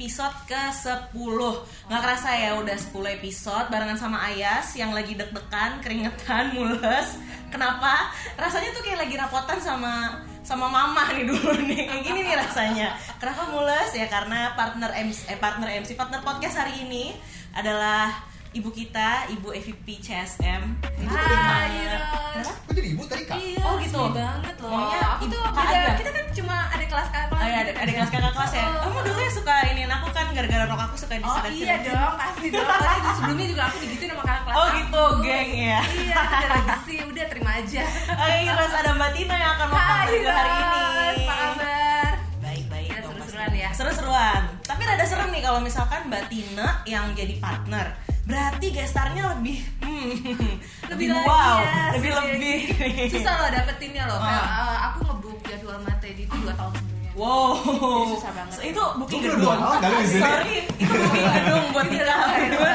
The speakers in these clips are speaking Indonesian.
episode ke-10 Nggak kerasa ya udah 10 episode barengan sama Ayas yang lagi deg-degan, keringetan, mules. Kenapa? Rasanya tuh kayak lagi rapotan sama sama mama nih dulu nih. Kayak gini nih rasanya. Kenapa mules? Ya karena partner MC eh, partner MC partner podcast hari ini adalah ibu kita ibu EVP CSM Hai, Kenapa? Kok jadi ibu tadi kak? Iya, Oh, gitu. banget loh. Maunya aku tuh ibu- ada. Kita kan cuma ada kelas kakak kelas. Oh iya, ada, ada kelas kakak kelas ya. Kamu dulu ya suka ini, aku kan gara-gara rok aku suka Oh disekat iya dong, pasti dong. Tadi sebelumnya juga aku digituin sama kakak kelas. Oh aku. gitu, geng ya. Iya, ada lagi sih. Udah terima aja. Oke, terus ada Mbak Tina yang akan makan hari ini. Apa kabar? Baik-baik. Seru-seruan ya. Seru-seruan. Tapi rada serem nih kalau misalkan Mbak Tina yang jadi partner. Berarti gestarnya lebih hmm, Lebih lagi wow, ya, lebih sih. lebih. Susah loh dapetinnya loh. Kayak Ah. eh, aku ngebook jadwal materi itu 2 tahun sebelumnya. Wow. Jadi susah banget. Itu booking gedung. dua. Sorry, itu booking gedung buat Iya, nikah.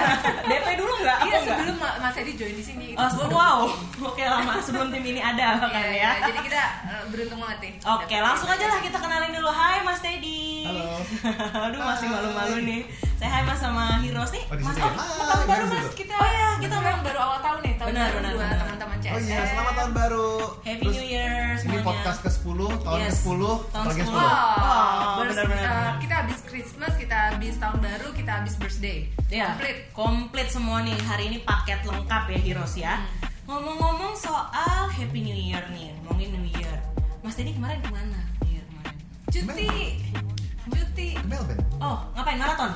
DP dulu nggak? Iya, sebelum Ma- Mas Edi join di sini. Oh, udah wow. Oke lama sebelum tim ini ada Iya, kan iya. ya. Jadi kita eh, beruntung banget nih. Oke, langsung aja lah kita kenalin dulu. Hai Mas Teddy. Halo. Aduh masih malu-malu nih. Saya hai Mas sama Heroes nih. Oh, Mas ya? oh, Hai, tahun baru mas kita Oh iya, kita kita mau- memang baru awal tahun nih tahun Benar, baru benar, teman-teman CS Oh iya, selamat tahun baru. Happy Terus, New Year Ini semuanya. podcast ke-10, tahun Yes. ke-10, Tahun lagi 10. 10. Oh, benar-benar. uh, kita habis Christmas, kita habis tahun baru, kita habis birthday. Ya, Komplit. komplit semua nih. Hari ini paket lengkap ya Heroes ya. Hmm. Ngomong-ngomong soal Happy New Year nih, ngomongin New Year. Mas Teddy kemarin ke mana? New Year kemarin. Cuti. Cuti. Ke Melbourne? Oh, ngapain maraton?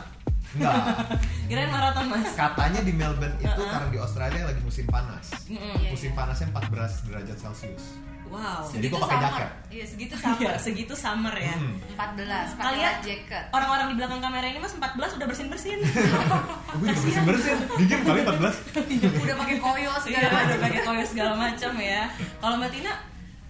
Enggak. Kirain maraton mas. Katanya di Melbourne itu Uh-uh. karena di Australia lagi musim panas. Iya, Musim iya. panasnya 14 derajat Celcius. Wow. Jadi gua pakai summer. jaket. Iya, segitu Iya, sama. segitu summer ya. Hmm. 14, pakai Kalian jaket. orang-orang di belakang kamera ini mas 14 udah bersin-bersin. Gue juga bersin-bersin. Dingin kali 14. Udah pakai koyo Iya, segala udah macam. pakai koyo segala macam ya. Kalau Mbak Tina,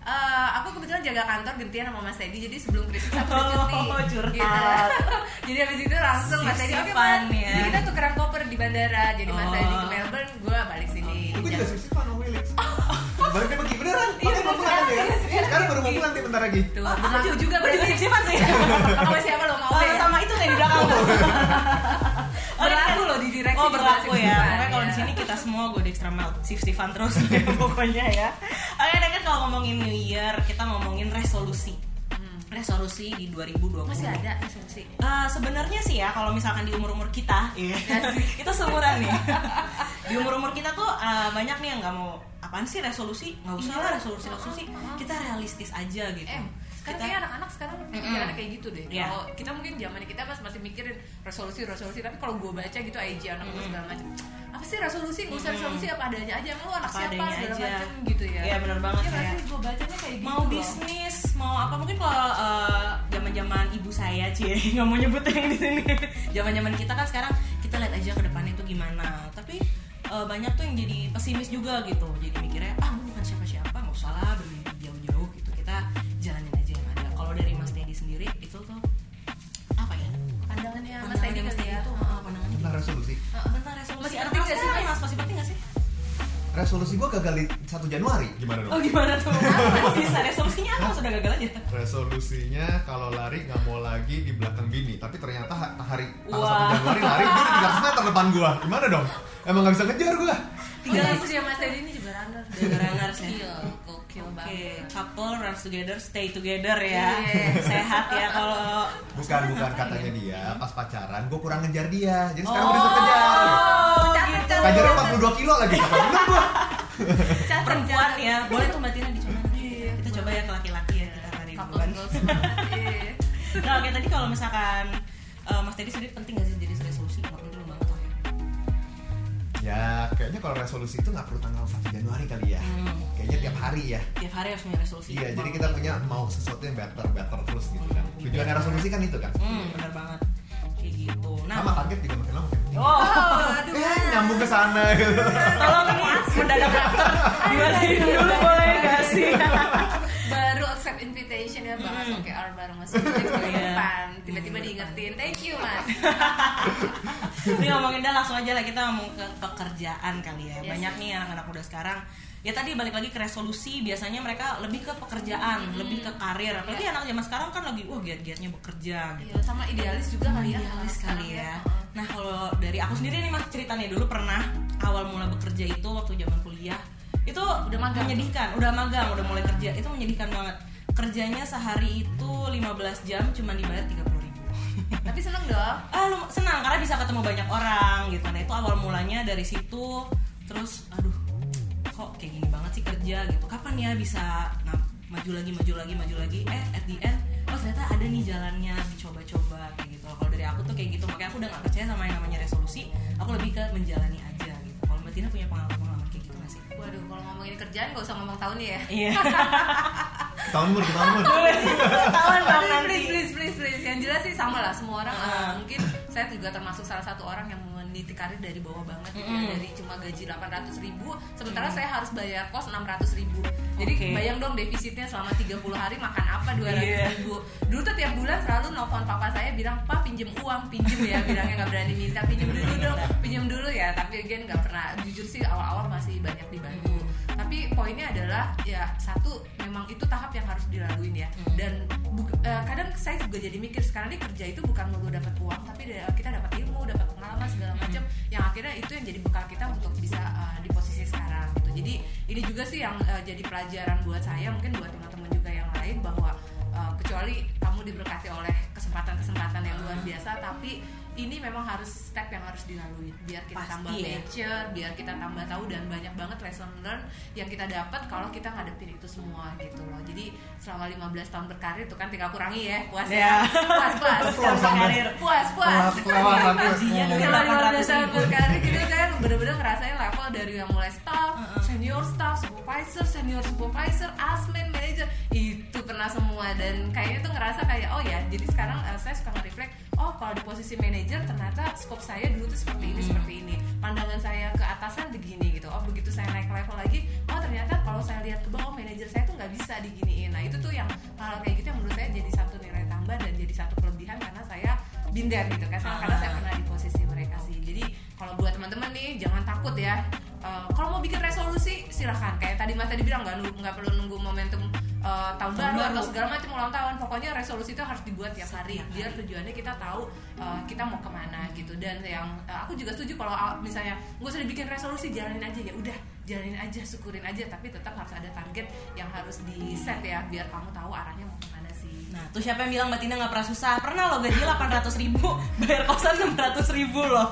Eh, aku kebetulan jaga kantor gantian sama Mas Teddy jadi sebelum Christmas aku udah cuti Oh, curhat. gitu. jadi habis itu langsung Mas Teddy oke Mas ya. jadi kita tukeran koper di bandara jadi Mas Oh. Teddy ke Melbourne gue balik sini Gue juga sip-sipan sama Wilix. Baliknya pergi beneran. Iya, Pakai mau pulang ya? iya, Sekarang baru mau pulang nih bentar lagi. Tuh, Oh, aku juga, aku berarti sip-sipan sih. sama siapa lo mau Oh, sama itu kayak di belakang. Oh, Berlaku loh di direksi Oh berlaku ya. sip-sipan, Pokoknya kalau di sini kita semua gue di extra melt, sif sifan terus pokoknya ya. Oke, dan kan kalau ngomongin New Year, kita ngomongin resolusi. Resolusi di 2020. Hmm. masih ada resolusi Eh, sebenarnya sih ya kalau misalkan di umur umur kita kita seumuran nih di umur umur kita tuh eh, banyak nih yang nggak mau apaan sih resolusi nggak usah Iya. lah resolusi resolusi kita realistis aja gitu Eh, sekarang Kita- kayak anak-anak sekarang pikirannya kayak gitu deh. Iya. Kalau kita mungkin zaman kita pas masih mikirin resolusi resolusi, tapi kalau gue baca gitu IG anak gue segala macam, apa sih resolusi? Gak usah resolusi apa adanya aja. Emang lu anak Apa siapa segala aja. macam gitu ya. Iya, bener banget, Iya kayak- pasti gue bacanya kayak gitu. mau loh. bisnis mau apa mungkin kalau zaman zaman ibu saya cie nggak mau nyebut yang di sini zaman zaman kita kan sekarang kita lihat aja ke depannya itu gimana tapi eh, banyak tuh yang jadi pesimis juga gitu jadi mikirnya ah gue bukan siapa siapa nggak usah lah bermimpi Pandangannya Mas Pandangannya Teddy kali ya. itu pandangannya Tentang resolusi. tentang resolusi Masih penting nggak sih, sekarang, Mas? mas masih penting nggak sih Resolusi gue gagal di 1 Januari. Gimana dong? oh gimana tuh Apa bisa resolusinya apa sudah gagal aja Resolusinya kalau lari nggak mau lagi di belakang bini, tapi ternyata ha- hari tanggal Wah. 1 Januari lari gue di 300 meter depan gua. Gimana dong? Emang nggak bisa ngejar gua. Tinggal itu dia Mas Teddy ini juga runner. Juga runners ya. Oke, banget. couple runs together, stay together ya. Iya. Sehat ya kalau Bukan bukan katanya ya? dia pas pacaran gue kurang ngejar dia. Jadi sekarang Oh, udah bisa kejar. Catat, catat. Kajarnya 42 kilo lagi. Kata bener gua. Catat, perempuan ya. Boleh tuh Mbak Tina dicoba. Iya. Kita coba ya ke laki-laki ya kita hari iya. Nah, oke tadi kalau misalkan eh, Mas Teddy sendiri penting gak sih jadi Ya kayaknya kalau resolusi itu nggak perlu tanggal 1 Januari kali ya. Hmm. Kayaknya tiap hari ya. Tiap hari harus punya resolusi. Iya, jadi kita punya mau sesuatu yang better, better terus gitu kan. Tujuannya resolusi kan itu kan. Hmm, benar banget. Kayak gitu. Nah, Sama target juga makin lama makin tinggi. Oh, aduh. Eh, nyambung ke sana gitu. tolong ini mendadak dokter dimarahin dulu boleh gak sih? baru accept invitation ya bahas Hmm. OKR bareng Mas Iya. tiba-tiba diingetin thank you Mas Ini ngomongin dah langsung aja lah kita ngomong ke pekerjaan kali ya. Yes, Banyak yes. nih anak-anak muda sekarang ya tadi balik lagi ke resolusi biasanya mereka lebih ke pekerjaan lebih ke karir apalagi anak zaman sekarang kan lagi wah giat-giatnya bekerja gitu Iya, sama idealis juga kali ya Idealis kali ya. Heeh. Nah kalau dari aku sendiri nih mas ceritanya dulu pernah awal mula bekerja itu waktu zaman kuliah itu udah magang? menyedihkan, udah magang, udah mulai kerja itu menyedihkan banget. Kerjanya sehari itu 15 jam cuma dibayar 30 ribu. Tapi seneng dong ah lu senang karena bisa ketemu banyak orang gitu. Nah itu awal mulanya dari situ terus aduh kok kayak gini banget sih kerja gitu. Kapan ya bisa nah, maju lagi maju lagi maju lagi eh at the end oh ternyata ada nih jalannya dicoba-coba kayak gitu. Kalau dari aku tuh kayak gitu makanya aku udah gak percaya sama yang namanya resolusi. Aku lebih ke menjalani aja gitu. Kalau Mbak Tina punya pengalaman-pengalaman kayak gitu gak sih? waduh kalau ngomongin kerjaan gak usah ngomong tahun ya Iya. Tahun mur, tahun mur. Tahun please, nanti. please, please, please, please. Yang jelas sih sama lah semua orang. Uh, mungkin saya juga termasuk salah satu orang yang meniti karir dari bawah banget, gitu ya. Mm. dari cuma gaji 800 ribu, sementara saya harus bayar kos 600 ribu. Jadi Oke. bayang dong defisitnya selama 30 hari makan apa 200 Iya. ribu. Dulu tuh tiap bulan selalu nelfon papa saya bilang, Pak pinjem uang, pinjem ya, bilangnya nggak berani minta, pinjem dulu dong, pinjem dulu ya. Tapi again nggak pernah, jujur sih awal-awal masih banyak dibantu tapi poinnya adalah ya satu memang itu tahap yang harus dilaluin ya Hmm. dan bu- eh, kadang saya juga jadi mikir sekarang ini kerja itu bukan melulu dapat uang tapi kita dapat ilmu dapat pengalaman segala Hmm. macam yang akhirnya itu yang jadi bekal kita untuk bisa eh, di posisi sekarang gitu jadi ini juga sih yang eh, jadi pelajaran buat saya mungkin buat teman-teman juga yang lain bahwa eh, kecuali kamu diberkati oleh kesempatan-kesempatan yang luar biasa tapi ini memang harus step yang harus dilalui biar kita Pasti tambah ya. mature, biar kita tambah tahu dan banyak banget lesson learn yang kita dapat kalau kita ngadepin itu semua gitu loh. Jadi selama 15 tahun berkarir itu kan tinggal kurangi ya puas Ya. ya. Puas puas. Puas karir. Puas puas. Tuh Kalau 15 tahun 800.000. berkarir gitu kan bener-bener ngerasain level dari yang mulai staff, senior staff, supervisor, senior supervisor, asmen, manager itu pernah semua dan kayaknya tuh ngerasa kayak oh ya jadi sekarang eh, saya suka nge-reflect oh kalau di posisi manager ternyata scope saya dulu tuh seperti ini seperti ini. Pandangan saya ke atasan begini gitu. Oh begitu saya naik level lagi oh ternyata kalau saya lihat ke bawah manajer saya tuh nggak bisa diginiin. Nah itu tuh yang hal kayak gitu yang menurut saya jadi satu nilai tambah dan jadi satu kelebihan karena saya binder gitu kan. Karena saya pernah di posisi mereka sih. Jadi kalau buat teman-teman nih jangan takut ya. Eh, kalau mau bikin resolusi silahkan kayak tadi mas tadi bilang nggak nggak perlu nunggu momentum eh, tahun baru baru. atau segala macam ulang tahun. Pokoknya resolusi itu harus dibuat tiap hari. Biar tujuannya kita tahu eh, kita mau ke mana gitu. Dan yang eh, aku juga setuju kalau ah, misalnya nggak usah dibikin resolusi jalanin aja. Ya udah jalanin aja syukurin aja. Tapi tetap harus ada target yang harus di set ya biar kamu tahu arahnya mau ke mana sih. Nah, tuh siapa yang bilang Mbak Tina nggak pernah susah? Pernah loh gaji 800 ribu, bayar kosan 600 ribu loh.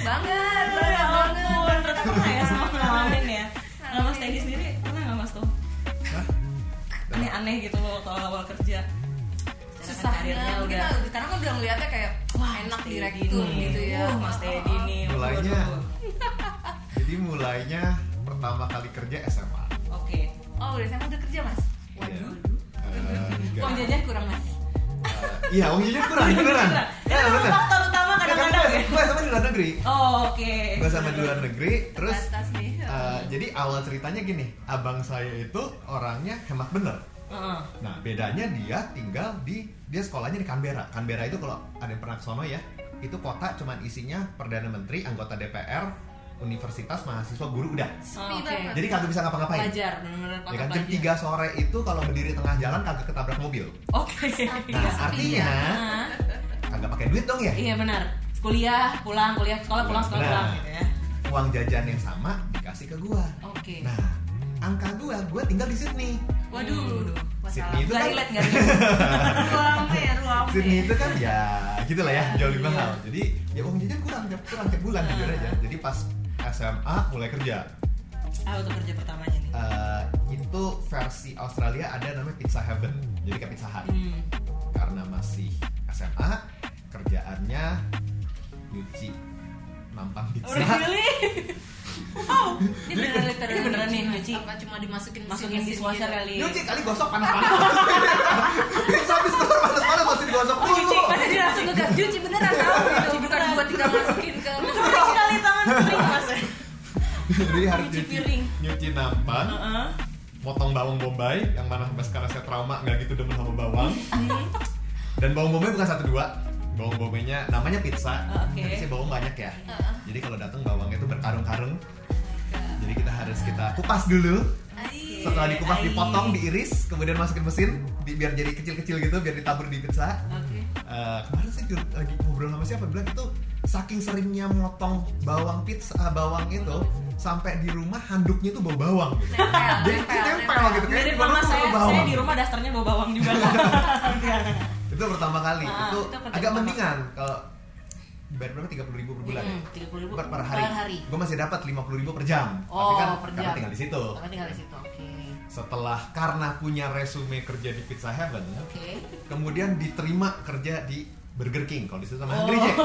banget Ya banget banget. Ternyata pernah ya semua ngalamin ya. Nah, Mas Teddy sendiri Aneh-aneh gitu loh kalau awal kerja. Kan susahnya udah udah karena kan udah ngeliatnya kayak wah enak direktur gitu ya Uh, Mas Teddy nih. Mulainya. Jadi mulainya pertama kali kerja SMA. Oke. oh udah saya udah kerja mas Iya. waduh Eh, uang jajan kurang mas Eh, Iya, uang jajan kurang, beneran. Eh, bener. Ya, ya. gue sama di luar negeri. Oh, oke. Gue sama di luar negeri, terus eh, jadi awal ceritanya gini, abang saya itu orangnya hemat bener. Heeh. Nah, bedanya dia tinggal di dia sekolahnya di Canberra. Canberra itu kalau ada yang pernah ke sono ya, itu kota cuman isinya perdana menteri, anggota DPR, universitas, mahasiswa, guru udah. Oke. banget Jadi kagak bisa ngapa-ngapain. Pelajar, benar-benar Ya kan jam pelajar. 3 sore itu kalau berdiri tengah jalan kagak ketabrak mobil. Oke. Nah, sepi artinya Nah, kagak pakai duit dong ya. iya benar. Kuliah, pulang, kuliah, sekolah, pulang, sekolah, Nah. pulang gitu ya. Uang jajan yang sama dikasih ke gua. Oke. Nah, angka gua, gua tinggal di Sydney. waduh masalah Sydney itu kan relate, ruang ya ruang Sydney itu kan ya gitu lah ya, jauh lebih Iya. mahal. Jadi ya uang jajan kurang tiap kurang tiap bulan jujur aja. Jadi pas SMA mulai kerja. Ah, untuk kerja pertamanya nih. eh, itu versi Australia ada namanya Pizza Heaven. Jadi kayak Pizza Hut. Hmm. Karena masih SMA, nyuci nampang pizza. Udah pilih. Oh, ini beneran Ini beneran nih, nyuci. apa cuma dimasukin masukin dishwasher gitu? kali. Nyuci kali gosok panas-panas. Pizza habis keluar panas-panas masih digosok Oh, nyuci. dulu. Masa dia langsung ngegas cuci beneran tahu gitu bukan buat tinggal masukin ke Cuci kali tangan kering mas. Jadi harus Nyuci nyuci, piring. nyuci nampang, Heeh. motong bawang bombay yang mana sampai sekarang saya trauma nggak gitu demen sama bawang. Dan bawang bombay bukan satu dua. Bawang bombaynya namanya pizza. Oh, oke. Tapi sih bawang banyak ya. Heeh. Jadi kalau datang bawangnya itu berkarung-karung. Jadi kita harus kita kupas dulu. Ai. Setelah dikupas Ai. dipotong, diiris, kemudian masukin mesin di- biar jadi kecil-kecil gitu, biar ditabur di pizza. Oke. Eh, kemarin sih lagi ngobrol sama siapa bilang itu saking seringnya motong bawang pizza eh, bawang itu sampai di rumah handuknya tuh bau bawang gitu. Nempel, Jadi nempel, nempel nempel. gitu Jadi di mama saya, bau bawang. saya di rumah dasternya bawa bawang juga. Itu pertama kali. Ah, itu, itu agak mendingan kalau bayar berapa? Tiga puluh ribu per bulan. Hmm, 30.000 per, per hari. per hari. Gue masih dapat lima puluh ribu per jam. Tapi Oh, kan per karena jam. tinggal di situ. Tapi tinggal di situ. Oke. Setelah karena punya resume kerja di Pizza Heaven, Oke. kemudian diterima kerja di Burger King kalau di situ sama Oh, Hungry Jack.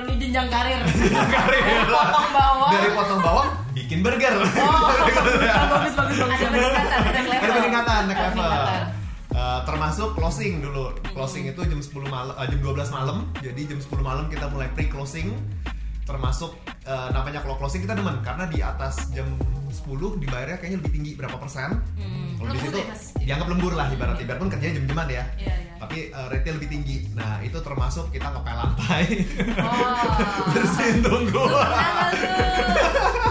ini jenjang karir. Karir. Potong bawang. Dari potong bawang bikin burger. Oh, bagus bagus bagus. Ada peningkatan, ada level. Ada peningkatan, Ada level. Eh, termasuk closing dulu. Closing itu jam 10 malam, eh, jam 12 malam. Jadi jam 10 malam kita mulai pre-closing. Termasuk eh, namanya kalau closing kita demen karena di atas jam 10 dibayarnya kayaknya lebih tinggi berapa persen. Hmm. Kalau di situ ya, dianggap lembur lah ibarat ibarat pun kerjanya jam-jaman ya. Iya, iya. Tapi eh, rate-nya lebih tinggi. Nah, itu termasuk kita ngepel lantai. Oh. Bersihin tunggu.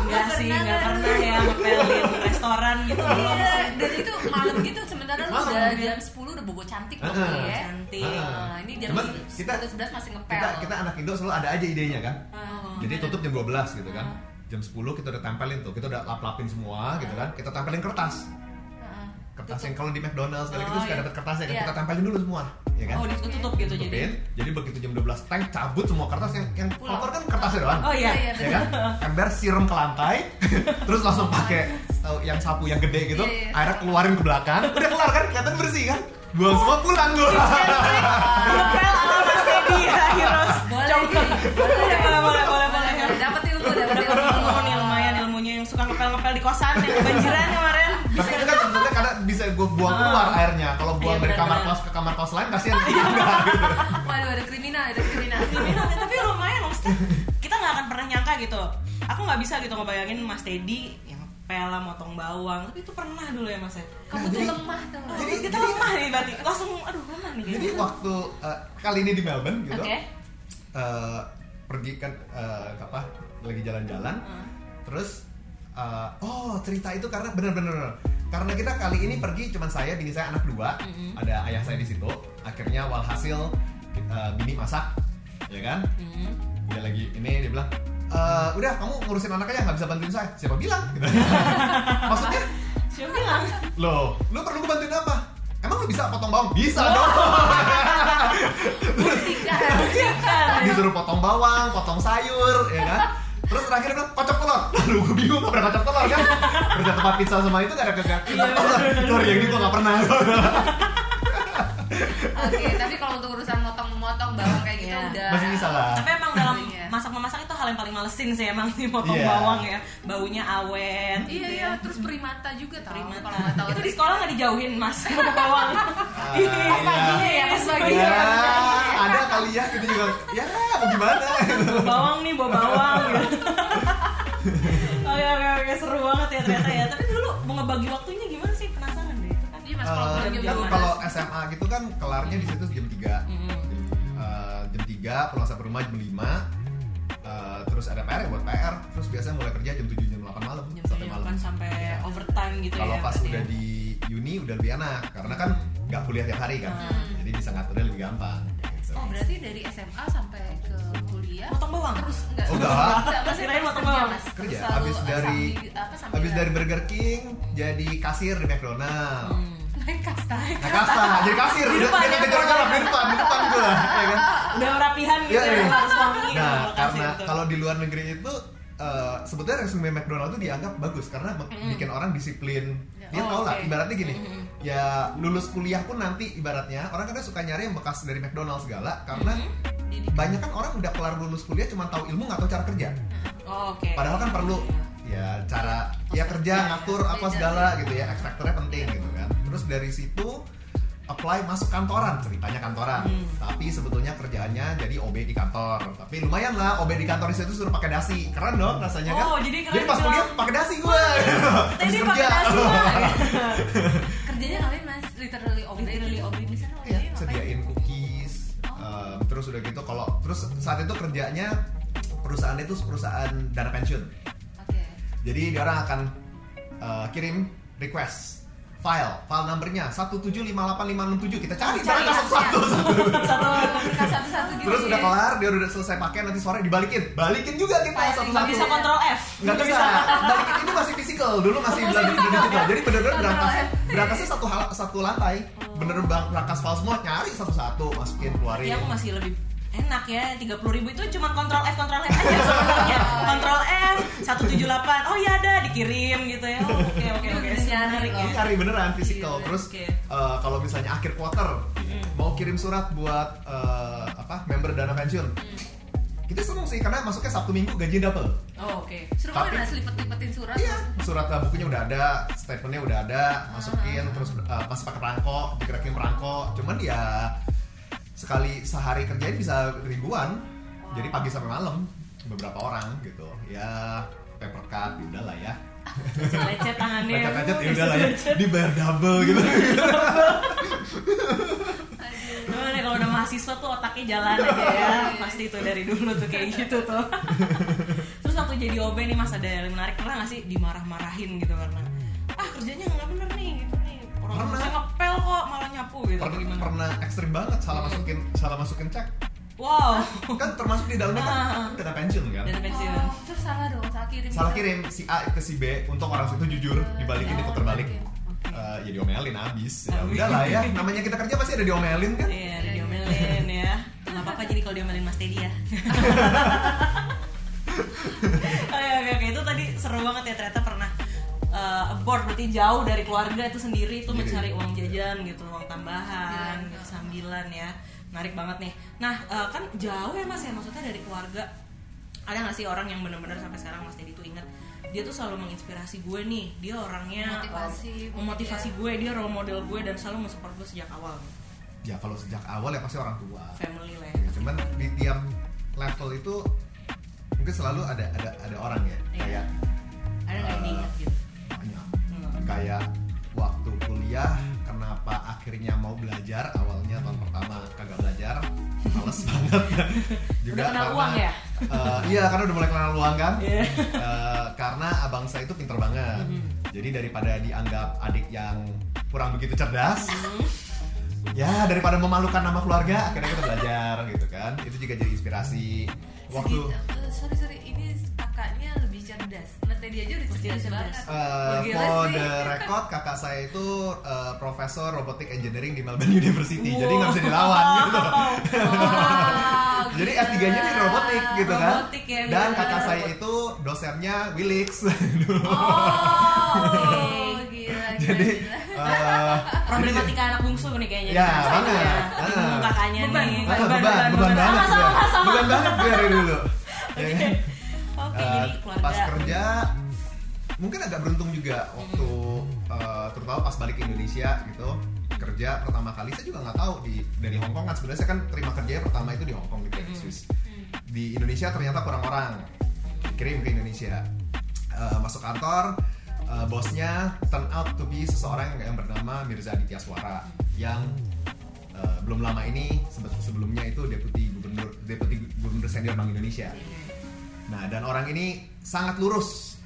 Enggak sih, enggak pernah ya ngepelin restoran gitu Iya, dan itu malam gitu sementara lu udah jam 10 udah bobo cantik Heeh. ya. Cantik. Nah, ini jam Cuman kita- 10 11 masih ngepel. kita kita anak Indo selalu ada aja idenya kan. Oh. Jadi tutup jam 12 gitu kan. Jam 10 kita udah tempelin tuh, kita udah lap-lapin semua gitu kan. Kita tempelin kertas. Heeh. Kertas Tutup. yang kalau di McDonald's kali Oh, gitu suka iya. dapat kertasnya kan. Iya. Kita tempelin dulu semua, ya kan? Oh, ditutup gitu jadi. Tutupin. Jadi begitu jam 12 tank cabut semua kertas yang yang kotor kan kertasnya doang. Oh iya. Iya, Ya kan? Ember siram ke lantai, terus langsung pakai uh, yang sapu yang gede gitu, Iya, iya. akhirnya keluarin ke belakang, udah kelar kan, kelihatan bersih kan, buang semua pulang gue. Ngepel ala Mas Teddy ya, Heroes. Boleh. Boleh, boleh, boleh, boleh, boleh. Dapat ilmu, dapat Dapat ilmu. ilmu nih lumayan ilmunya yang suka ngepel-ngepel di kosan yang kebanjiran kemarin. Tapi itu kan karena bisa gue buang keluar airnya. Kalau buang Iya, dari kamar kos ke kamar kos lain kasihan gitu. Waduh, ada kriminal, ada kriminal. Kriminal ya, tapi lumayan maksudnya kita nggak akan pernah nyangka gitu aku nggak bisa gitu ngebayangin Mas Teddy yang pela motong bawang tapi itu pernah dulu ya Mas ya Kamu Nah, tuh jadi- lemah tuh. oh, Jadi- kita jadi- lemah nih berarti langsung aduh lemah nih Jadi kayaknya. waktu uh, kali ini di Melbourne gitu, oke uh, pergi kan uh, apa lagi jalan-jalan, Hmm. terus uh, oh cerita itu karena bener-bener karena kita kali ini pergi cuman saya, bini saya anak dua, Mm-mm. ada ayah saya di situ. Akhirnya walhasil uh, bini masak, ya kan? Hmm. dia lagi ini dia bilang "Eh, udah kamu ngurusin anak aja nggak bisa bantuin saya. Siapa bilang? Gitu. maksudnya? Siapa bilang? Loh lu perlu gue bantuin apa? Emang lu bisa potong bawang? Bisa dong. Buktikan. disuruh potong bawang potong sayur ya kan? Terus terakhir bilang kocok telur. Lalu gue bingung gak pernah kocok telur kan? Kerja tempat pizza sama itu gak ada kagak sorry yang ini gue gak pernah. Oke, tapi kalau untuk urusan motong-motong bawang kayak gitu Iya. udah. Masih bisa lah. Tapi emang Iya. Memasak itu hal yang paling malesin sih emang nih motong Iya. bawang ya baunya awet Iya gitu iya, ya. terus primata juga tau Primata. Tahu itu di sekolah nggak dijauhin mas motong bawang Ah, Iya, iya. paginya ya pas pagi ya ya. ada kali ya gitu juga ya gimana Bawa bawang nih bawa bawang gitu. oke oke oke seru banget ya ternyata ya tapi dulu mau ngebagi waktunya gimana sih penasaran deh itu kan Iya mas, Eh, kalau jam jam kan 12 kalau SMA gitu kan kelarnya di situ jam 3 Mm. Eh, jam 3 pulang sampai rumah jam 5 Eh, terus ada PR ya buat PR terus biasanya mulai kerja jam 7 jam 8 malam jam sampai tujuh malam kan sampai overtime gitu kalau ya pas berarti udah ya. di uni udah lebih enak karena kan nggak kuliah tiap hari kan Hmm. jadi bisa ngaturnya lebih gampang gitu. Oh berarti dari SMA sampai ke kuliah Motong bawang? Terus enggak Oh, enggak. Masih Kirain motong kerja, bawang. Kerja selalu habis dari sambil- apa, sambil- habis dari Burger King jadi kasir di McDonald Hmm. Naik kasta Nah, kasta, jadi kasir, Di depan ya? di depan, di depan, di depan gue, ya kan? udah rapihan gitu Iya, ya iya. harus wangi gitu, Nah, karena itu. kalau di luar negeri itu eh, sebetulnya resume McDonald itu dianggap bagus karena me- bikin orang disiplin. Dia Oh, tau lah, oke. ibaratnya gini, Mhm. ya lulus kuliah pun nanti ibaratnya orang kadang suka nyari yang bekas dari McDonald segala karena Didikan. banyak kan orang udah kelar lulus kuliah cuma tahu ilmu nggak tahu cara kerja. Oh, oke Padahal kan perlu ya cara ya kerja ngatur apa segala gitu ya, X factornya penting gitu kan. Terus dari situ apply masuk kantoran ceritanya kantoran. Hmm. tapi sebetulnya kerjaannya jadi OB di kantor. Tapi lumayan lah OB di kantor di situ suruh pakai dasi. Keren dong rasanya kan? Oh, jadi keren pas bilang, kuliah pakai dasi gue Tadi pakai dasi Kerjanya ngapain mas? Literally obey Literally obey. Di sana ya, sediain cookies em, terus udah gitu kalau terus saat itu kerjanya perusahaan itu perusahaan dana pensiun. Oke. Jadi dia orang akan uh, kirim request file file numbernya 1758567 kita cari Cari berangkas satu-satu. Satu Komunikasi satu-satu gitu terus ya. udah kelar dia udah selesai pakai nanti sore dibalikin. Balikin juga kita Filing. satu-satu. nggak bisa kontrol F. nggak bisa. balikin ini masih physical. Dulu masih belum digital. jadi bener-bener berangkas berangkasnya satu hal satu lantai. Bang- berangkas file semua nyari satu-satu masukin keluarin. Iya aku masih lebih enak ya 30.000 ribu itu cuma kontrol F kontrol F aja sebenarnya. Kontrol F 178 oh iya ada dikirim gitu ya. Oh, oke oke Itu oke. Bisa nyari menarik loh. ya. Cari beneran physical. Iya, terus oke. eh, kalau misalnya akhir quarter mau kirim surat buat eh, apa member dana pensiun. Kita seneng sih karena masuknya sabtu minggu gaji double. Oh oke. Seru Tapi- banget selipet-lipetin surat. iya surat eh, bukunya udah ada statementnya udah ada masukin terus eh, masih pakai perangko digerakin perangko. Cuman ya sekali sehari kerjain bisa ribuan. Jadi pagi sampai malam beberapa orang gitu. Ya paper cut ya udah lah ya. Lecet tangannya. Lecet-lecet ya udah lah ya dibayar double gitu. Gimana kalau udah mahasiswa tuh otaknya jalan aja ya. Pasti itu dari dulu tuh kayak gitu tuh. Terus waktu jadi OB nih mas ada yang menarik Pernah gak sih? Dimarah-marahin gitu karena Ah kerjanya nggak bener nih Pernah. ngepel kok malah nyapu gitu pernah, gimana? pernah ekstrim banget salah masukin salah masukin cek. Wow. Kan termasuk di dalamnya kan? Ah. dana pensiun kan? Dan pensiun. Oh, terus salah dong, salah kirim. salah kirim si A ke si B untuk orang situ jujur dibalikin diputar balik Oke. Eh, ya diomelin abis ya Abis. udah lah ya namanya kita kerja pasti ada diomelin kan? Iya ada diomelin ya. Gak apa-apa jadi kalau diomelin Mas Teddy ya. Oke oke oke. Itu tadi seru banget ya ternyata pernah eh, abroad berarti jauh dari keluarga itu sendiri itu Sendiri. mencari uang jajan gitu uang tambahan Sambilan. gitu, sambilan ya. Menarik banget nih. Nah eh, kan jauh ya mas ya maksudnya dari keluarga. Ada nggak sih orang yang benar-benar sampai sekarang mas Teddy tuh ingat dia tuh selalu menginspirasi gue nih. Dia orangnya Motivasi, eh, memotivasi gue dia role model gue dan selalu mensupport gue sejak awal. Ya kalau sejak awal ya pasti orang tua. Family lah Ya, ya cuman di tiap level itu mungkin selalu ada ada ada orang ya. Iya. kayak ada nggak yang diingat gitu. Kayak waktu kuliah kenapa akhirnya mau belajar awalnya tahun pertama kagak belajar males banget juga Udah kenal karena uang ya? eh, iya karena udah mulai kenal uang kan Iya. Eh, karena abang saya itu pinter banget Mhm. jadi daripada dianggap adik yang kurang begitu cerdas Hmm. ya daripada memalukan nama keluarga akhirnya kita belajar gitu kan itu juga jadi inspirasi waktu eh, sorry sorry, ini kakaknya lebih cerdas. Mas Teddy aja udah cerdas cerdas. banget. Uh, Gila for sih. the record kakak saya itu uh, profesor robotic engineering di Melbourne University jadi nggak bisa dilawan gitu Wow, jadi gila. S3 nya di robotik gitu kan Robotik ya, dan kakak saya itu dosennya Willix Oh, jadi uh, problematika anak bungsu nih kayaknya Ya, Di masa itu banget. ya. Ah. Bingung kakaknya Beban, nih beban, beban, beban, banget sama sama dia. sama beban banget dia dari dulu Ya kan? Uh, jadi keluarga. pas kerja mungkin agak beruntung juga waktu uh, terutama pas balik ke Indonesia gitu kerja pertama kali saya juga nggak tahu di dari Hong Kong kan. Sebenarnya saya kan terima kerja pertama itu di Hong Kong gitu ya, di Swiss. Di Indonesia ternyata kurang orang. Dikirim ke Indonesia. Uh, masuk kantor uh, bosnya turn out to be seseorang yang, yang bernama Mirza Aditya Suara yang uh, belum lama ini sebe- sebelumnya itu deputi gubernur deputi gubernur senior Bank Indonesia Nah, dan orang ini sangat lurus.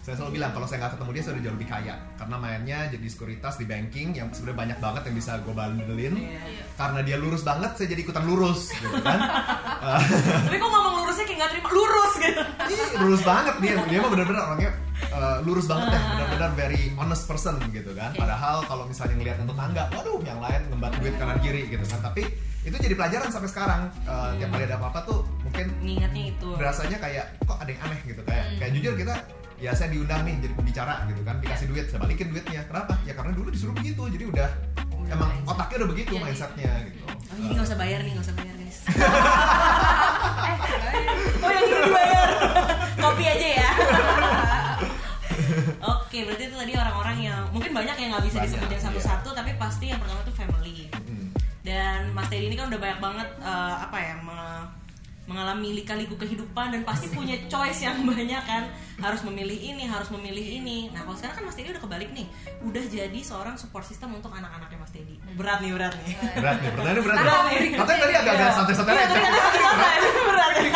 Saya selalu bilang kalau saya nggak ketemu dia saya udah jauh lebih kaya karena mainnya jadi sekuritas di banking yang sebenarnya banyak banget yang bisa gue bandelin. Iya. Karena dia lurus banget, saya jadi ikutan lurus, gitu kan? Eh, tapi kok ngomong lurusnya kayak nggak terima lurus gitu Ih, lurus banget dia, dia mah benar-benar orangnya eh, lurus banget deh, benar-benar very honest person gitu kan. Padahal kalau misalnya ngelihat untuk tangga, waduh, yang lain ngembat duit kanan kiri gitu kan. Tapi itu jadi pelajaran sampai sekarang. Eh, Tiap kali ada apa-apa tuh mungkin ngingetnya itu. berasanya kayak kok ada yang aneh? gitu kayak kayak jujur kita ya saya diundang nih jadi pembicara gitu kan dikasih duit saya balikin duitnya. Kenapa? Ya karena dulu disuruh begitu jadi udah Udah emang mindset. otaknya udah begitu Jadi- mindsetnya gitu. Oh ini nggak usah bayar nih nggak usah bayar guys. Eh, oh yang ini dibayar. Kopi aja ya. Oke, berarti itu tadi orang-orang yang mungkin banyak yang nggak bisa disebutin iya. satu-satu, tapi pasti yang pertama itu family. Dan Mas Teddy ini kan udah banyak banget eh, apa ya me- mengalami lika-liku kehidupan dan pasti punya choice yang banyak kan. Harus memilih ini harus memilih ini. Nah kalau sekarang kan Mas Teddy udah kebalik nih. Udah jadi seorang support system untuk anak-anaknya Mas Teddy. Berat nih berat nih. Berat. Nih pertanyaannya berat Berat nih. Nih. katanya tadi agak-agak santai-santai Iya, aja. berat. Ya.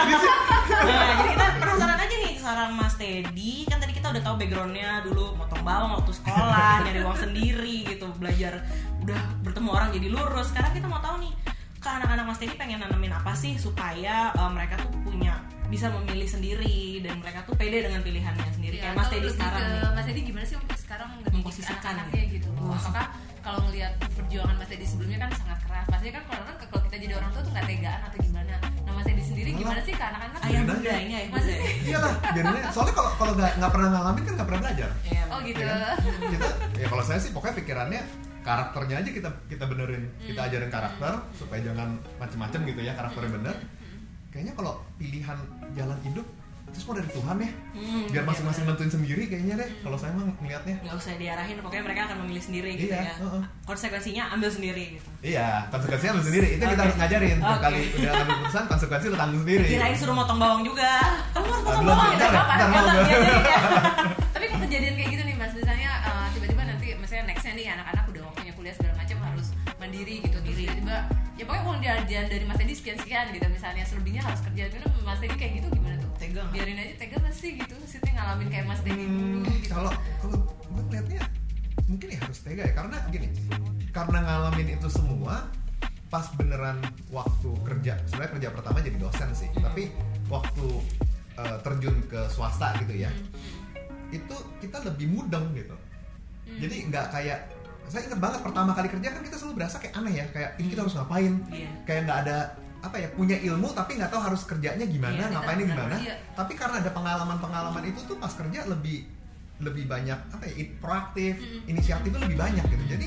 Nah, jadi kita penasaran aja nih sekarang Mas Teddy. Kan tadi kita udah tahu backgroundnya dulu motong bawang waktu sekolah nyari uang sendiri gitu belajar udah bertemu orang jadi lurus. Sekarang kita mau tahu nih ke anak-anak Mas Teddy pengen nanemin apa sih supaya uh, mereka tuh punya bisa memilih sendiri dan mereka tuh pede dengan pilihannya sendiri? Ya, kayak Mas Teddy sekarang ke nih. Mas Teddy gimana sih untuk sekarang Memposisikan anak-anaknya gitu? Gitu. apakah kalau ngelihat perjuangan Mas Teddy sebelumnya kan sangat keras. Pasti kan kalau orang kalau kita jadi orang tua tuh nggak tegaan atau gimana? Nah Mas Teddy sendiri gimana sih ke anak-anak? Ayah bunda ini ayah bunda iyalah biarin aja. soalnya kalau kalau nggak nggak pernah ngalamin kan nggak pernah belajar. Iya, oh gitu. Ya kan? kita ya kalau saya sih pokoknya pikirannya karakternya aja kita kita benerin kita Hmm. ajarin karakter supaya jangan macem-macem gitu ya karakternya bener. Kayaknya kalau pilihan jalan hidup itu semua dari Tuhan ya. Hmm, biar iya, masing-masing nentuin sendiri kayaknya deh kalau saya mah ngelihatnya nggak usah diarahin pokoknya mereka akan memilih sendiri gitu Iya, ya. heeh. konsekuensinya ambil sendiri gitu. Iya konsekuensinya ambil sendiri. Itu kita Oke. harus ngajarin Oke. kali udah ambil keputusan konsekuensi lu tanggung sendiri. Kirain suruh motong bawang juga. Kamu harus belum, bawang ya iya. tapi jajan dari mas Teddy sekian-sekian gitu. Misalnya selebihnya harus kerja. Itu mas Teddy kayak gitu gimana tuh? Tega nggak? biarin aja tega gak sih gitu? Maksudnya ngalamin kayak mas Teddy dulu Hmm, gitu. kalau kalau gue ngeliatnya mungkin ya harus tega ya. Karena gini karena ngalamin itu semua pas beneran waktu kerja. Sebenarnya kerja pertama jadi dosen sih. Tapi waktu eh, terjun ke swasta gitu ya itu kita lebih mudeng gitu. Jadi nggak kayak saya ingat banget pertama kali kerja kan kita selalu berasa kayak aneh ya kayak ini kita harus ngapain? Iya. kayak nggak ada apa ya punya ilmu tapi nggak tahu harus kerjanya gimana Iya, ngapainnya gimana. iya. tapi karena ada pengalaman-pengalaman itu tuh pas kerja lebih lebih banyak apa ya proaktif inisiatifnya lebih banyak gitu. Jadi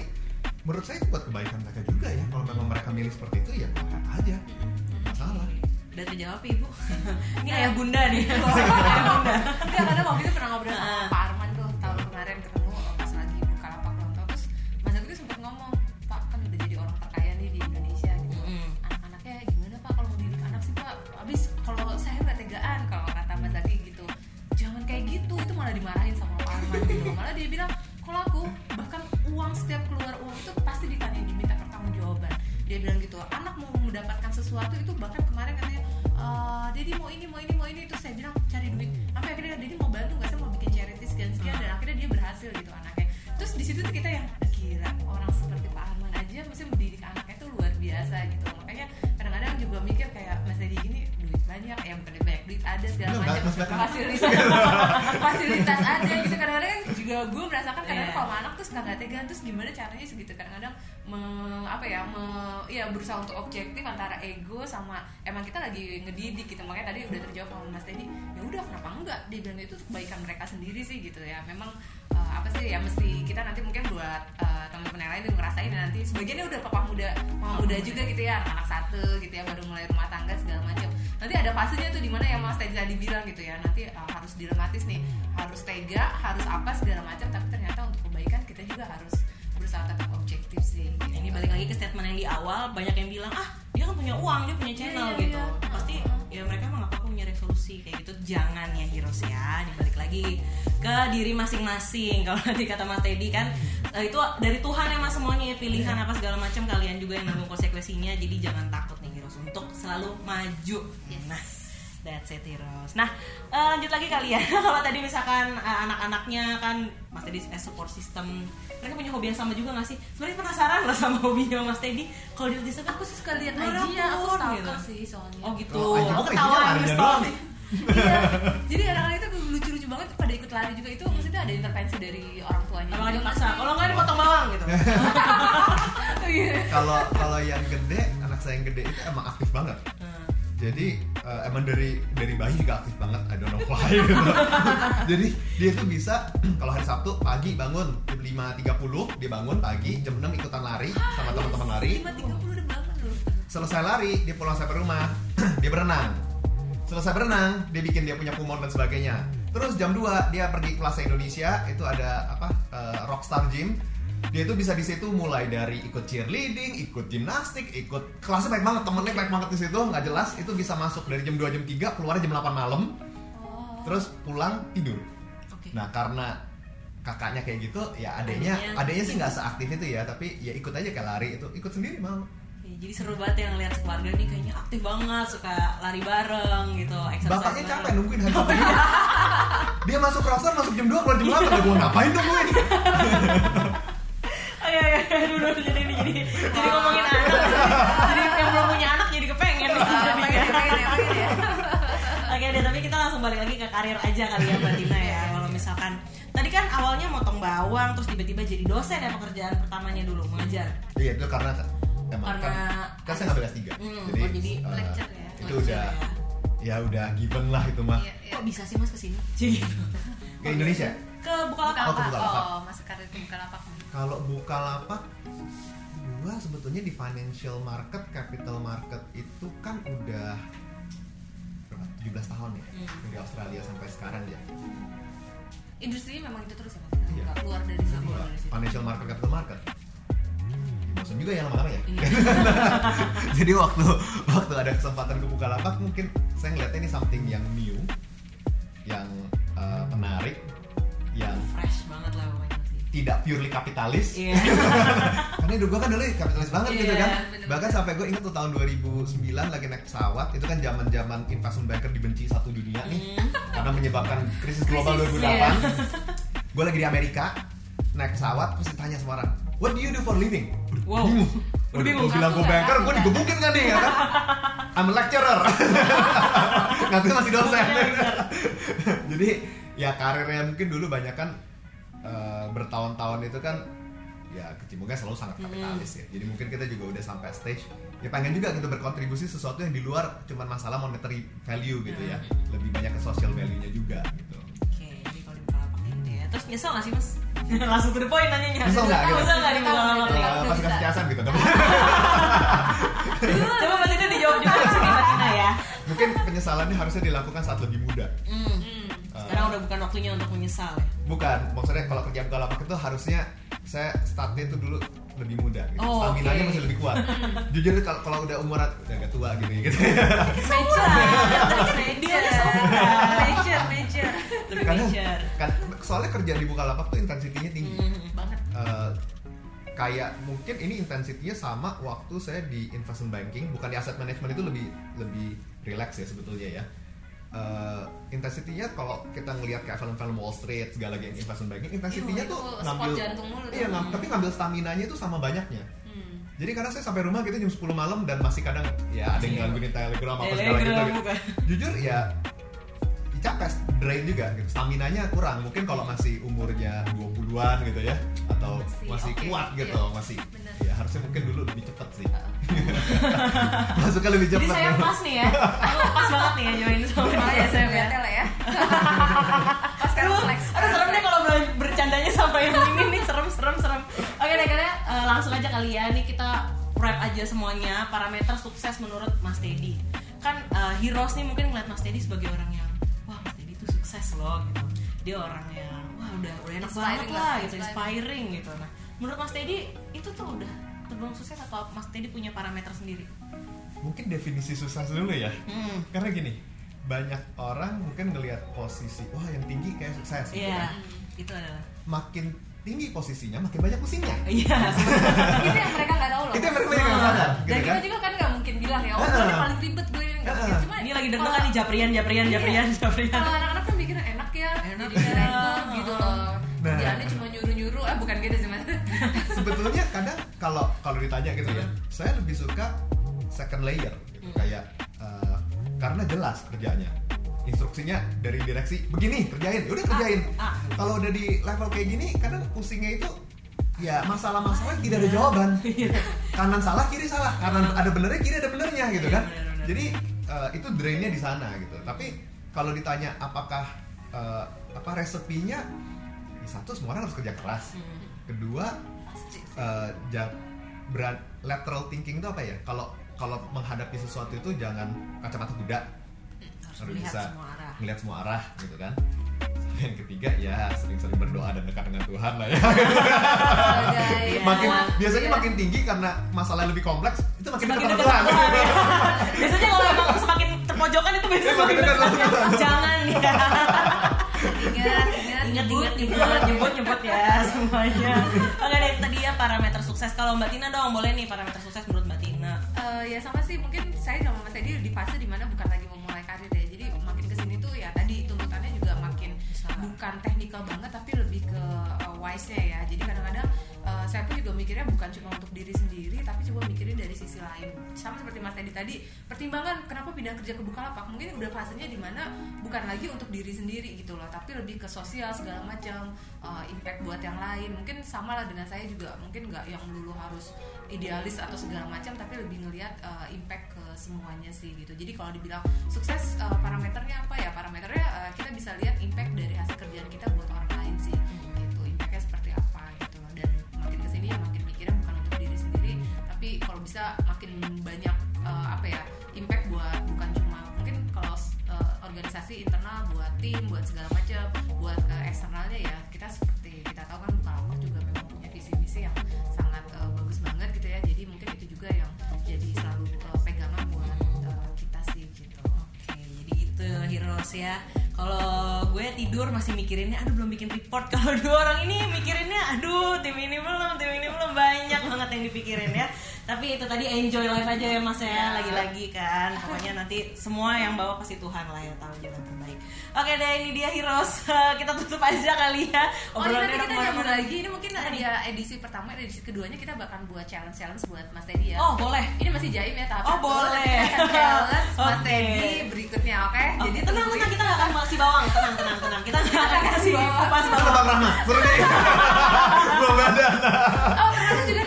menurut saya itu buat kebaikan mereka juga ya. Kalau memang mereka milih seperti itu ya apa aja. Nggak salah udah terjawab ibu? Ini ayah bunda nih. Ayah bunda. Enggak, karena waktu itu pernah ngobrol sama malah dia bilang kalau aku bahkan uang setiap keluar uang itu pasti ditanya diminta pertanggungjawaban. Dia bilang gitu anak mau mendapatkan sesuatu itu bahkan kemarin katanya "Eh, Dedi mau ini mau ini mau ini. Terus saya bilang cari duit. Sampai akhirnya Dedi mau bantu nggak saya mau bikin charity sekian sekian dan akhirnya dia berhasil gitu anaknya. Terus di situ kita yang gila orang seperti Pak Arman aja mesti mendidik anaknya tuh luar biasa gitu. Makanya kadang-kadang juga mikir kayak Mas Dedi ini duit banyak ya bukan ada segala Belum, macam Zaki. fasilitas. Fasilitas ada gitu. Kadang-kadang kan juga gue merasakan kadang-kadang Iya. kalau anak tuh suka nggak tegaan terus gimana caranya segitu kadang-kadang me- apa ya me, ya berusaha untuk objektif antara ego sama emang kita lagi ngedidik gitu. Makanya tadi udah terjawab sama Mas Teddy ya udah kenapa enggak? Dia bilang itu untuk kebaikan mereka sendiri sih gitu ya. Memang apa sih ya mesti kita nanti mungkin buat eh, teman-teman yang lain yang ngerasain dan nanti sebagiannya udah papa muda mama muda juga gitu ya anak satu gitu ya baru mulai rumah tangga segala macam nanti ada fasenya tuh di mana yang Mas tadi bilang gitu ya nanti eh, harus dilematis nih harus tega harus apa segala macam tapi ternyata untuk kebaikan kita juga harus berusaha tetap objektif sih gitu. ini balik lagi ke statement yang di awal banyak yang bilang ah dia kan punya uang dia punya channel Iya, iya, gitu iya. pasti ya mereka emang apa punya resolusi kayak gitu jangan ya heroes ya. Ini balik lagi ke diri masing-masing. Kalau nanti kata Mas Teddy kan eh, itu dari Tuhan emang semuanya ya pilihan apa segala macam kalian juga yang nanggung konsekuensinya. Jadi jangan takut nih heroes untuk selalu maju. Nah That's it Heroes. Nah eh, lanjut lagi kali ya. Kalau tadi misalkan eh, anak-anaknya kan Mas Teddy as support system, mereka punya hobi yang sama juga gak sih? Sebenarnya penasaran loh sama hobinya Mas Teddy. Kalau di Instagram aku sih suka lihat IG ya aku stalker gitu. sih soalnya Oh gitu. Kalau Oh, di doang. story. iya jadi anak-anak itu lucu-lucu banget pada ikut lari juga itu maksudnya ada intervensi dari orang tuanya dipaksa. nggak sih? Kalau nggak dipotong bawang gitu. Iya. kalau kalau yang gede anak saya yang gede itu emang aktif banget Hmm. jadi eh, emang dari dari bayi juga aktif banget I don't know why gitu. jadi dia tuh bisa kalau hari Sabtu pagi bangun jam 5.30 dia bangun pagi jam 6 ikutan lari sama teman-teman lari. lima tiga puluh udah bangun loh. Selesai lari dia pulang sampai rumah dia berenang. Selesai berenang dia bikin dia punya kumon dan sebagainya. Terus jam 2 dia pergi ke Plaza Indonesia itu ada apa eh, Rockstar Gym dia itu bisa di situ mulai dari ikut cheerleading, ikut gimnastik, ikut kelasnya baik banget, temennya baik banget di situ, nggak jelas itu bisa masuk dari jam 2 jam 3 keluar jam 8 malam, oh terus pulang tidur. Oke. Nah karena kakaknya kayak gitu, ya adanya Adanya- sih nggak seaktif itu ya, tapi ya ikut aja kayak lari itu, ikut sendiri mau. Ya, jadi seru banget yang lihat keluarga nih kayaknya aktif banget, suka lari bareng gitu, exercise Bapaknya bareng. capek nungguin hari. Dia masuk roster masuk jam 2 keluar jam 8 dia mau ngapain nungguin? Oh iya iya, aduh, aduh, jadi jadi ngomongin anak. jadi yang belum punya anak jadi kepengen nih. Ah, ya, pengen ya, pengen ya. Oke deh, tapi kita langsung balik lagi ke karir aja kali ya Mbak Tina ya. Kalau misalkan tadi kan awalnya motong bawang, terus tiba-tiba jadi dosen ya pekerjaan pertamanya dulu mengajar. Iya itu karena emang Karena kan, kan saya ngambil S3 Hmm, jadi, oh, jadi eh, lecture ya. itu Lecture udah ya udah given lah itu mah Iya, iya. Kok bisa sih mas ke sini? Gitu. ke Indonesia Ke Bukalapak. Oh, ke Bukalapak. Bukalapak. Oh, masuk karir ke Bukalapak. kalau Bukalapak gua sebetulnya di financial market capital market itu kan udah berapa 17 tahun ya Hmm. dari Australia sampai sekarang ya Industrinya memang itu terus ya, Mas? Iya. Nggak keluar dari situ. financial market capital market bosan juga ya lama-lama ya Iya. jadi waktu waktu ada kesempatan ke Bukalapak mungkin saya ngeliatnya ini something yang new yang uh, menarik yang Fresh tidak purely kapitalis. Iya. karena hidup gue kan dulu kapitalis banget gitu Iya, kan. bener-bener. bahkan sampai gue ingat tuh tahun 2009 lagi naik pesawat itu kan zaman zaman investment banker dibenci satu dunia nih. Hmm. karena menyebabkan krisis global Krisis, 2008 iya. gue lagi di Amerika naik pesawat terus ditanya sama orang what do you do for living? Wow. bingung. Udah bingung, gue bilang gue banker gue digebukin kan nih ya kan? I'm a lecturer. Ngaku masih dosen. Jadi ya karirnya mungkin dulu banyak kan eh, bertahun-tahun itu kan ya kecimungnya selalu sangat kapitalis ya jadi mungkin kita juga udah sampai stage ya pengen juga gitu berkontribusi sesuatu yang di luar cuman masalah monetary value gitu ya lebih banyak ke social value-nya juga gitu Oke, jadi kalau di Bukalapak gitu ya. Terus nyesel gak sih mas? Langsung to the point nanyanya. Nyesel nggak, gitu? Nyesel nggak di Bukalapak? Pasti bisa. kasih kiasan gitu Coba Mbak Tina dijawab juga sini Mbak Tina ya. mungkin penyesalannya harusnya dilakukan saat lebih muda Hmm. Sekarang udah bukan waktunya untuk menyesal ya. bukan maksudnya kalau kerja Bukalapak itu harusnya saya startnya itu dulu lebih muda gitu. Oh, stamina nya oke. masih lebih kuat jujur kalau kalau udah umuran udah agak tua gitu gitu Nature. Dia aja seumuran. Nature, nature. Lebih karena nature. kan soalnya kerja di Bukalapak tuh intensitinya tinggi Hmm. Banget. Eh, kayak mungkin ini intensitinya sama waktu saya di investment banking bukan di asset management itu lebih lebih relax ya sebetulnya ya Eh, intensitinya kalau kita ngelihat kayak film-film Wall Street segala yang investment banking intensitinya Iya, tuh itu ngambil iya ngam- tapi ngambil stamina nya tuh sama banyaknya Hmm. jadi karena saya sampai rumah gitu jam 10 malam dan masih kadang ya ada yang gangguin telegram apa segala gitu, gitu. jujur ya capek drain juga gitu stamina nya kurang mungkin kalau masih umurnya 20-an gitu ya atau Masih masih, oke, kuat gitu iya. masih Bener. ya harusnya mungkin dulu lebih cepet sih masuknya lebih Jadi cepet saya gitu. pas nih ya. Aku pas banget nih ya join sama Oh ya saya lah ya. Pas sekarang Aduh, flex. aduh serem deh kalau ber- bercandanya sampai yang ini nih serem serem serem. Oke deh kalian eh, langsung aja kali ya nih kita wrap aja semuanya parameter sukses menurut Mas Teddy. Kan eh, heroes nih mungkin ngeliat Mas Teddy sebagai orang yang sukses loh gitu. Dia orang yang wah udah udah enak banget Inspiring lah lah, gitu, inspiring. gitu. Nah, menurut Mas Teddy itu tuh udah terbilang sukses atau Mas Teddy punya parameter sendiri? mungkin definisi sukses dulu ya Hmm. karena gini banyak orang mungkin ngelihat posisi wah yang tinggi kayak sukses gitu Iya, kan. itu adalah. makin tinggi posisinya makin banyak pusingnya Iya. itu yang mereka nggak tahu loh. itu yang mereka nggak sadar Dan gitu kita kan juga kan nggak mungkin bilang ya, oh ini paling ribet gue Heeh. mungkin. Cuma Ini lagi deg-degan nih japrian japrian Iya. japrian japrian. Kalau anak-anak bukan gitu sih mas. sebetulnya kadang kalau kalau ditanya gitu ya saya lebih suka second layer gitu kayak eh, karena jelas kerjanya instruksinya dari direksi begini kerjain. Ya udah kerjain. ah. kalau udah di level kayak gini kadang pusingnya itu ya masalah-masalah yang tidak ada jawaban. Kanan salah kiri salah. Kanan ada benernya kiri ada benernya gitu kan. Iya, jadi eh, itu drainnya di sana gitu. Tapi kalau ditanya apakah eh, apa resepinya ya satu semua orang harus kerja keras Hmm. kedua Pasti. eh, ja- beran- lateral thinking itu apa ya kalau kalau menghadapi sesuatu itu jangan kacamata kuda Harus harus melihat bisa semua arah. semua arah gitu kan yang ketiga ya sering-sering berdoa dan dekat dengan Tuhan lah ya Sebagai Iya. makin biasanya ya. makin tinggi karena masalah lebih kompleks itu makin Semakin dekat Tuhan Tuhan ya. Biasanya kalau emang semakin terpojokan itu biasanya Semakin semakin dekat Tuhan. Jangan ya. Ingat, ingat, Ingat nyebut, nyebut nyebut ya semuanya. Oke deh tadi ya parameter sukses. Kalau Mbak Tina dong boleh nih parameter sukses menurut Mbak Tina. eh, ya sama sih mungkin saya sama Mas Edi di fase di mana bukan lagi memulai karir ya jadi makin ke sini tuh ya tadi tuntutannya juga makin bukan teknikal banget tapi lebih ke uh, wise nya ya jadi kadang-kadang uh, saya pun juga mikirnya bukan cuma untuk diri sendiri tapi coba mikirin dari sisi lain. Sama seperti Mas Teddy tadi pertimbangan kenapa pindah kerja ke Bukalapak? Mungkin udah fasenya di mana bukan lagi untuk diri sendiri gitu loh tapi lebih ke sosial segala macam uh, impact buat yang lain. Mungkin sama lah dengan saya juga mungkin nggak yang dulu harus idealis atau segala macam tapi lebih ngelihat uh, impact ke semuanya sih gitu. Jadi kalau dibilang sukses uh, parameternya apa ya? Parameternya uh, kita bisa lihat impact dari hasil kerjaan kita buat orang lain sih tim buat segala macam buat ke eksternalnya ya kita seperti kita tahu kan Bukalapak juga memang punya visi misi yang sangat uh, bagus banget gitu ya jadi mungkin itu juga yang jadi selalu uh, pegangan buat uh, kita sih gitu Oke, jadi gitu Heroes ya. Kalau gue tidur masih mikirinnya, aduh belum bikin report. Kalau dua orang ini mikirinnya, aduh tim ini belum, tim ini belum banyak banget yang dipikirin ya. Tapi itu tadi enjoy life aja ya mas ya, lagi-lagi kan. Pokoknya nanti semua yang bawa pasti Tuhan lah ya tahu jalan terbaik. Oke deh ini dia Heroes. kita tutup aja kali ya. Oh ini nanti udah kita nyambung lagi Ini mungkin ada edisi pertama Edisi keduanya kita bakal buat challenge-challenge buat Mas Teddy ya Oh boleh. Ini masih jaim ya tahap Oh, boleh. Nanti kita challenge Mas Oke. Teddy berikutnya oke Oke, Jadi tenang, tenang, kita gak akan kasih bawang, tenang, tenang, tenang. Kita gak akan kasih kupas bawang. Bang Rahmat? Seru. Belum ada. Oh ternyata juga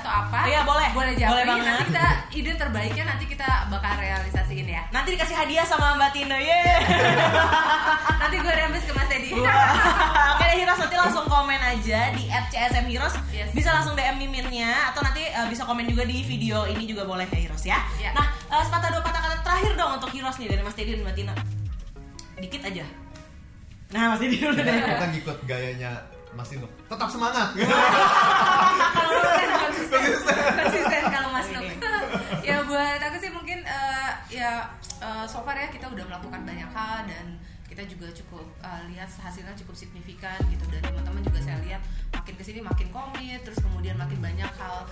atau apa Iya, boleh. Boleh Boleh japri banget. Nanti kita ide terbaiknya nanti kita bakal realisasiin ya Nanti dikasih hadiah sama Mbak Tino, yeay. Nanti gue rembes ke Mas Teddy. Oke deh Heroes nanti langsung komen aja di @csm Heroes. Yes. Bisa langsung DM miminnya atau nanti uh, bisa komen juga di video ini juga boleh ya Heroes ya. Ya. Nah, uh, sepatah dua patah kata terakhir dong untuk Heroes nih dari Mas Teddy dan Mbak Tina. Dikit aja. Nah, Mas Teddy dulu deh. Kita ngikut gayanya Mas Tino. Tetap semangat. konsisten konsisten konsisten kalau Mas Nuk ya buat aku sih mungkin eh, ya eh, so far ya kita udah melakukan banyak hal dan kita juga cukup eh, lihat hasilnya cukup signifikan gitu dan teman-teman juga saya lihat makin ke sini makin komit terus kemudian makin banyak hal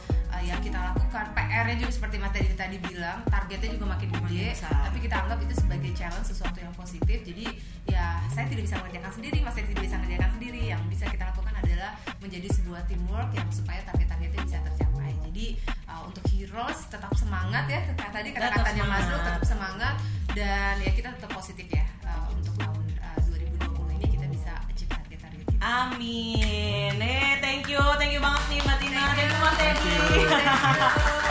yang kita lakukan. PR-nya juga seperti Mas tadi tadi bilang targetnya juga makin gede tapi kita anggap itu sebagai challenge sesuatu yang positif. Jadi ya saya tidak bisa mengerjakan sendiri Mas Teddy tidak bisa mengerjakan sendiri. Yang bisa kita lakukan adalah menjadi sebuah teamwork yang supaya target-targetnya bisa tercapai. Jadi uh, untuk heroes tetap semangat ya. Tadi kata-katanya Mas Lu tetap semangat. Dan ya kita tetap positif ya uh, untuk Amin. Eh, thank you, thank you banget nih Mbak Tina, Thank thank you you. Mas Teddy. Thank you.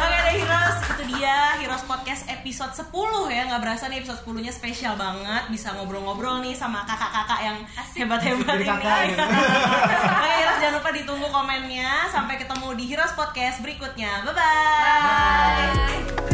Oke deh Heroes, itu dia Heroes Podcast episode 10 ya Nggak berasa nih episode 10 nya spesial banget Bisa ngobrol-ngobrol nih sama kakak-kakak yang hebat-hebat ini gitu. Oke Heroes jangan lupa ditunggu komennya Sampai ketemu di Heroes Podcast berikutnya Bye-bye